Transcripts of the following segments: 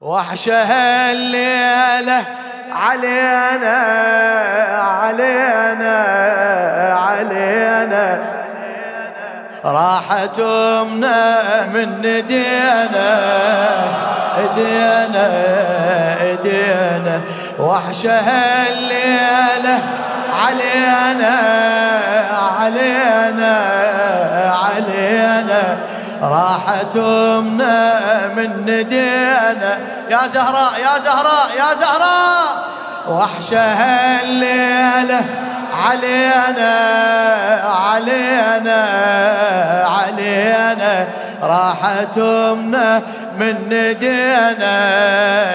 وحشها الليلة. علينا علينا علينا. راحت أمنا من دينا دينا دينا. وحشها الليلة. علينا علينا علينا. راحت امنا من ندينا. يا زهراء يا زهراء يا زهراء. وحشها الليلة علينا علينا علينا. راحت امنا من ندينا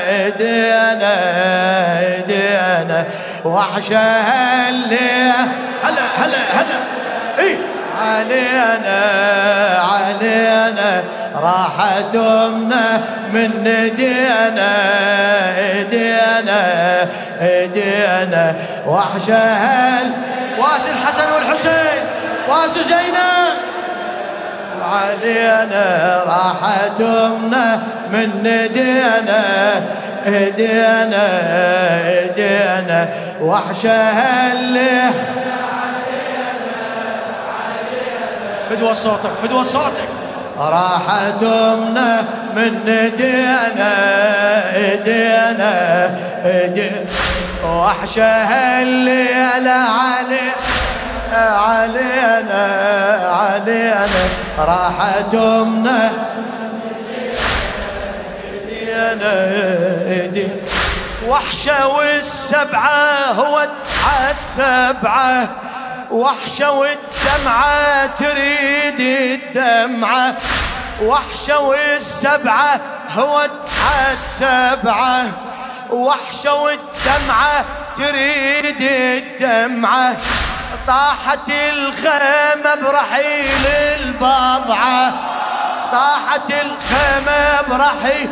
ايدينا ايدينا. وحشها الليلة هلا هلا هلا. اي علينا علينا. راحت أمنا من ندينا إيدينا إيدينا. وحشها واس الحسن والحسين واس زينب. علينا راحت أمنا من ندينا إيدينا إيدينا. وحشها اللي فدوى صوتك فدوى صوتك. راحت امنا من ايدينا ايدينا ايدينا وحشها الليلة علي علينا علينا. راحت امنا ايدينا وحشة والسبعة هو السبعة. وحشة والدمعة تريد الدمعة. وحشة والسبعة هو السبعة. وحشة والدمعة تريد الدمعة. طاحت الخيمة برحيل البضعة. طاحت الخيمة برحيل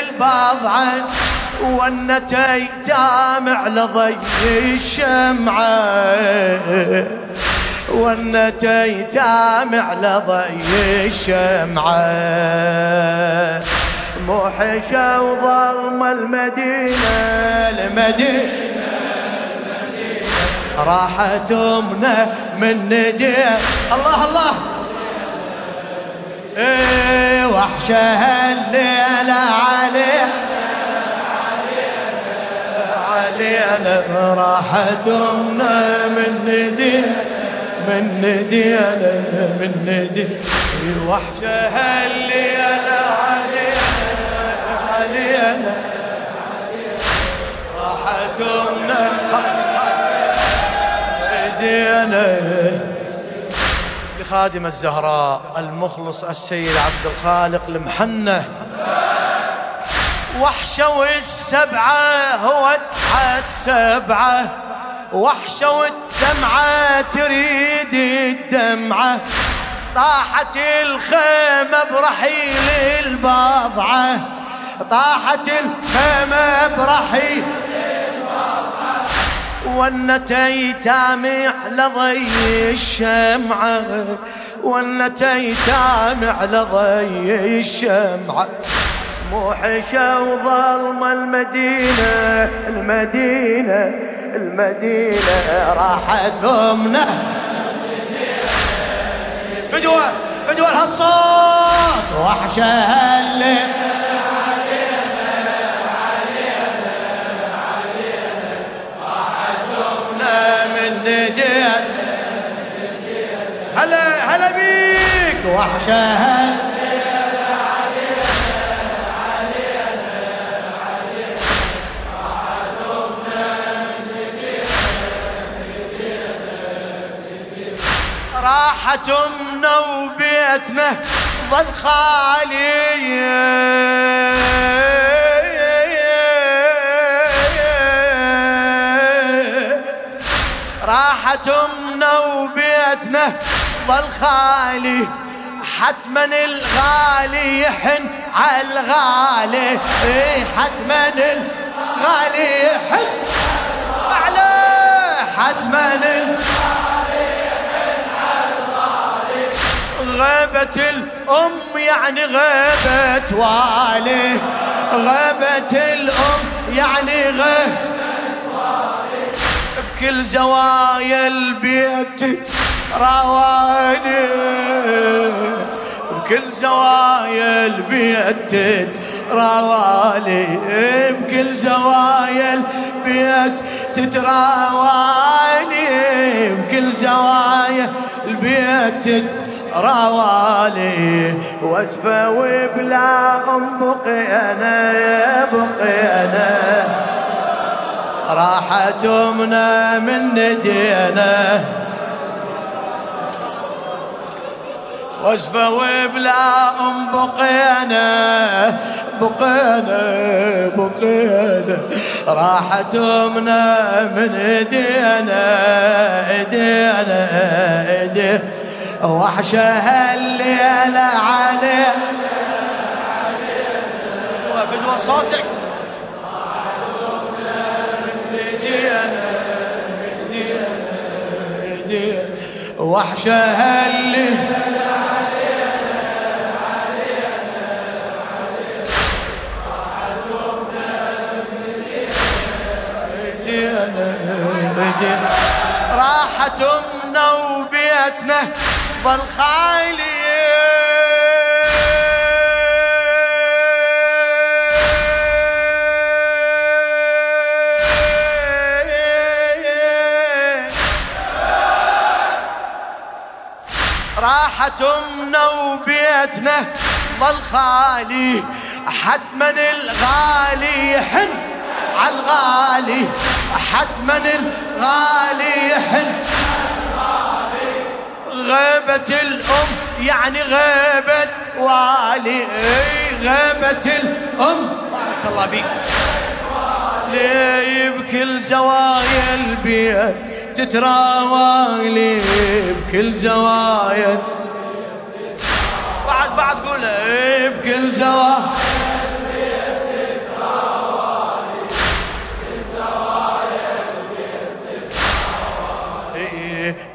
البضعة. ونت ايتام على ضي الشمعة. ونت ايتام على ضي الشمعة. موحشة وظلم المدينة. المدينة. راحت امنا من ندية. الله الله. إيه وحشة الليلة عليه علينا راحت امنا من ندي من ندينا من ندي وحشة الليلة علينا علينا راحت امنا ايدينا لخادم الزهراء المخلص السيد عبد الخالق المحنة وحشة والسبعة هو السبعة. وحشة والدمعة تريد الدمعة. طاحت الخيمة برحيل البضعة. طاحت الخيمة برحيل البضعة. ونت ايتامي على ضي الشمعة. ونت ايتامي على ضي الشمعة. موحشة وظلم المدينة المدينة المدينة راحت أمنا فدوى فدوى هالصوت وحشة اللي هلا هلا بيك وحشة راحت امنا وبيتنا ظل خالي راحت امنا وبيتنا ظل خالي حتما الغالي يحن على الغالي. حتما الغالي يحن. غيبة الأم يعني غيبة والي. غابت الأم يعني غيب بكل زوايا البيت رواني. بكل زوايا البيت روالي بكل زوايا البيت تتراواني. بكل زوايا البيت تتراوالي واسفة وبلا ام بقينا بقينا راحت أمنا من ندينا. وصفة وبلا ام بقينا بقينا بقينا راحت أمنا من ايدينا ايدينا وحشة الليلة عليه. فدوى صوتك. وحشة الليلة راحت أمنا وبيتنا. ظل خالي. راحت امنا وبيتنا ظل خالي حتما الغالي يحن عالغالي حتما الغالي يحن غيبة الأم يعني غيبة والي. غيبة الأم. بارك الله بيك ليه بكل زوايا البيت تتراوى لي بكل زوايا بعد بعد قول. بكل زوايا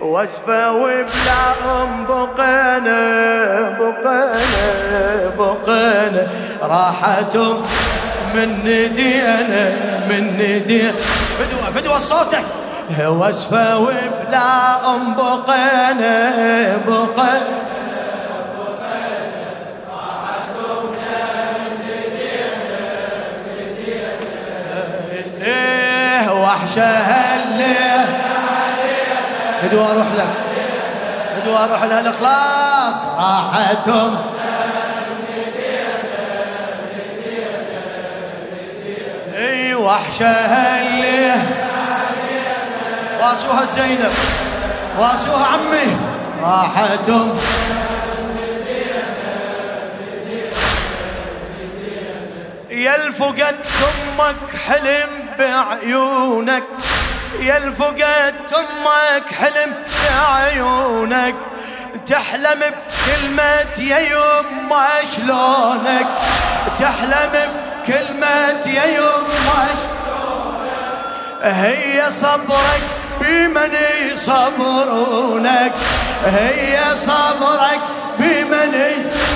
وصفة وبلا ام بقينا بقينا بقينا راحتهم من ندينا من ندينا. فدوى فدوى صوتك. وصفة وبلا ام بقينا بقينا وحشة الليل فدوا أروح لك. فدوا أروح لها. الاخلاص راحتهم. إي وحشة اللي واسوها زينب واسوها عمي. راحتهم. يا الفقد أمك حلم بعيونك. يا الفقد أمك حلم عيونك تحلم بكلمة يا يما شلونك؟ تحلم بكلمة يا يما هي صبرك بمن يصبرونك هي صبرك بمن يصبرونك.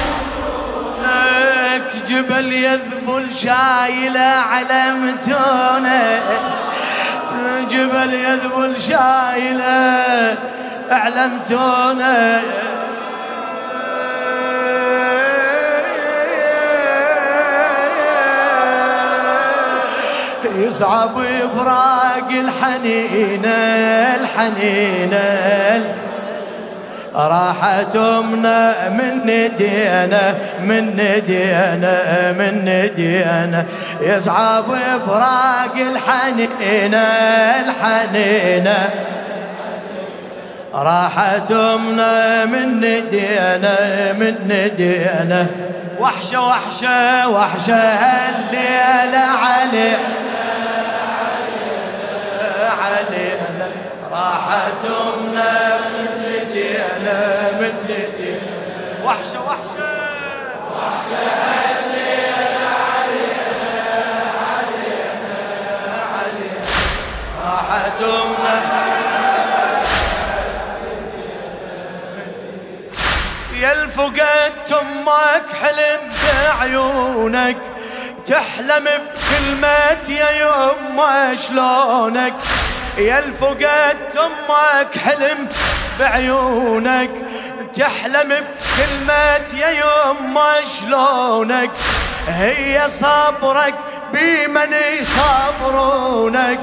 جبل يذبل شايلة علمتونك جبل يذبل شايله اعلمتونا يصعب فراق الحنينه الحنينه راحت امنا من ندينا من ندينا من ندينا. يصعب فراق الحنينة الحنينة. راحت امنا من ندينا من ندينا. وحشة وحشة وحشة الليلة علي علينا راحت امنا أنا وحشة وحشة. وحشه علينا علينا علينا علينا راحت امنا يا الفقد أمك حلم بعيونك تحلم بكلمة يا يما شلونك. يا الفقد أمك حلم بعيونك تحلم بكلمة يا يما شلونك؟ هي صبرك بمن يصبرونك؟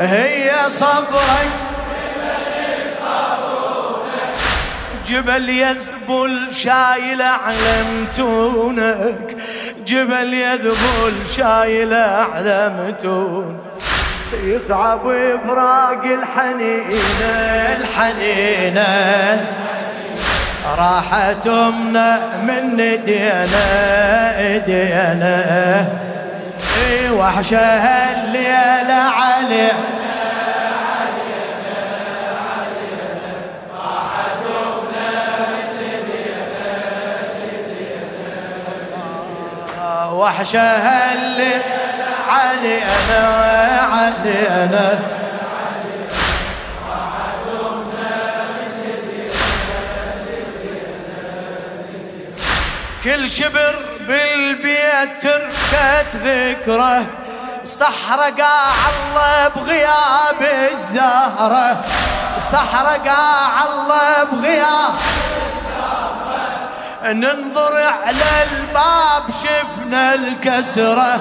هي صبرك جبل يذبل شايل علمتونك جبل يذبل شايل علمتونك يصعب فراق الحنينة الحنينة راحت امنا من دينا دينا. وحشها الليلة عليه وحشها اللي علينا علينا كل شبر بالبيت تركت ذكره صحرا قاع الله بغياب الزهرة. صحرا قاع الله بغياب ننظر على الباب شفنا الكسرة.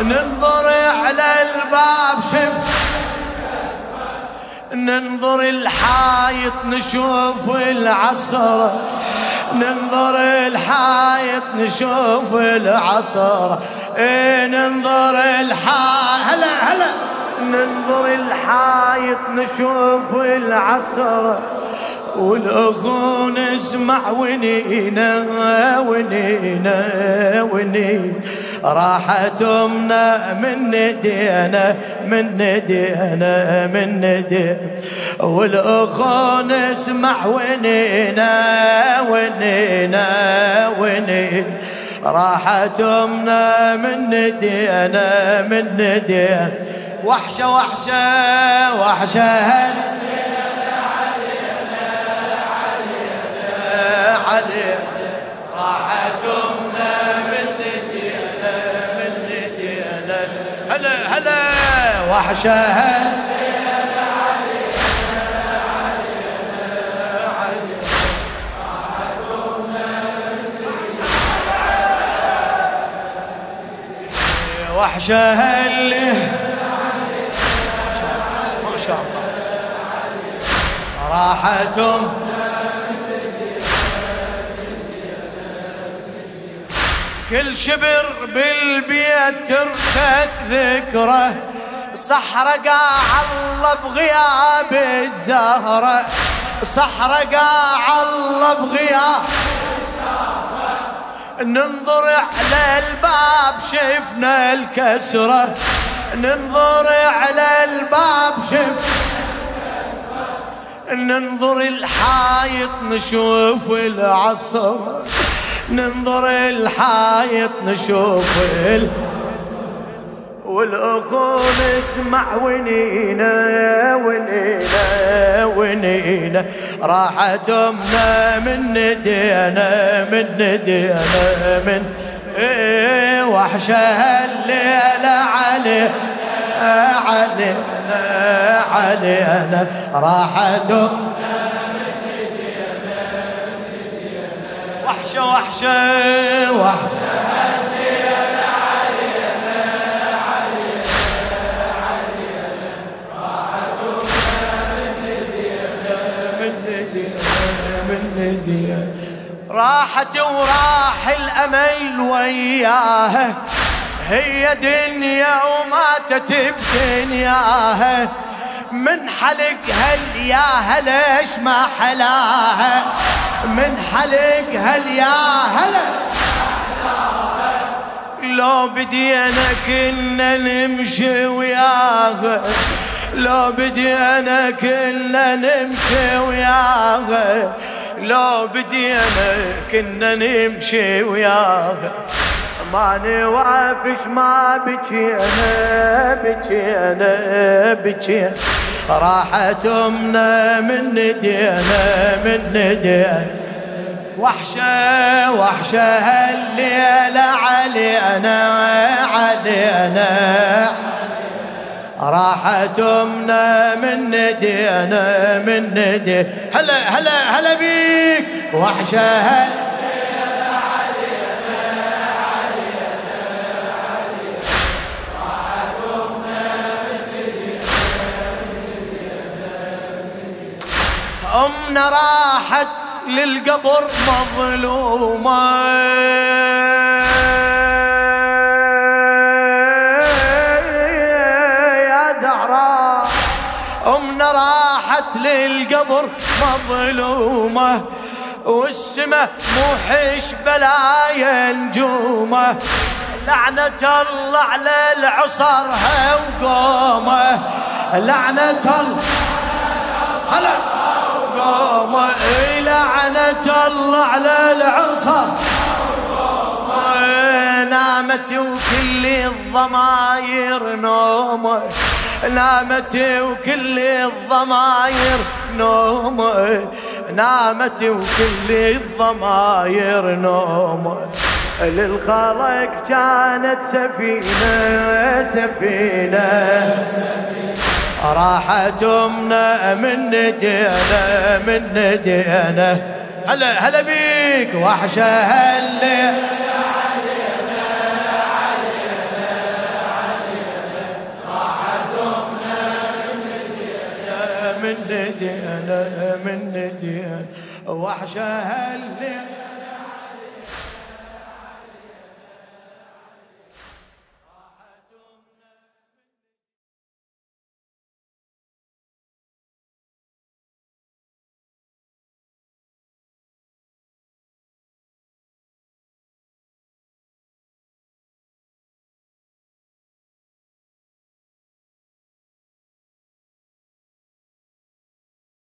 ننظر على الباب شفنا ننظر الحايط نشوف العصر. ننظر الحايط نشوف العصر. إيه ننظر الحايط. هلا هلا. ننظر الحايط نشوف العصر. والاخو نسمع ونينا ونينا ونينا. راحت امنا من ندينا من ندينا من ندينا. والاخو نسمع ونينا ونينا ونينا. راحت امنا من ندينا من ندينا. وحشة وحشة وحشة. عليه راحت امنا هلا وحشها اللي ما شاء الله. راحتهم. كل شبر بالبيت تركت ذكره صحرا قاع الله بغياب الزهرة. صحرا قاع الله بغياب ننظر على الباب شفنا الكسرة. ننظر على الباب شفنا ننظر الحايط نشوف العصر ننظر الحايط نشوف ال... والاخو نسمع ونينا ونينا ونينا راحت امنا من ندينا من ندينا من إيه وحشها الليلة عليه علينا علينا. راحت امنا وحشة وحشة وحشة. راحت وراح الأمل وياها هي دنيا وماتت بدنياها. من حلقها الياها ليش ما حلاها؟ من حلقها الياها لو بدينا كنا نمشي وياها لو بدينا كنا نمشي وياها لو بدينا كنا نمشي وياها ما نوافش ما بكينا بكينا بكينا. راحت امنا من ندينا من ندينا. وحشة وحشة هالليلة علينا علينا. راحت امنا من ندينا من ندي هلا هلا هلا بيك. وحشة هالليلة أمنا راحت للقبر مظلومة. يا زهراء أمنا راحت للقبر مظلومة. والسما موحش بلايا نجومه لعنة الله على العصرها وقومه لعنة الله. هلا. قوم لعنة الله على العصر. نامت وكل الضماير نوم نامت وكل الضماير نوم نامت وكل الضماير نوم للخلق كانت سفينة سفينة. راحت امنا من ندينا من ندينا هلا هلا بيك وحشة هلا من ندينا من ندينا وحشة هالليل.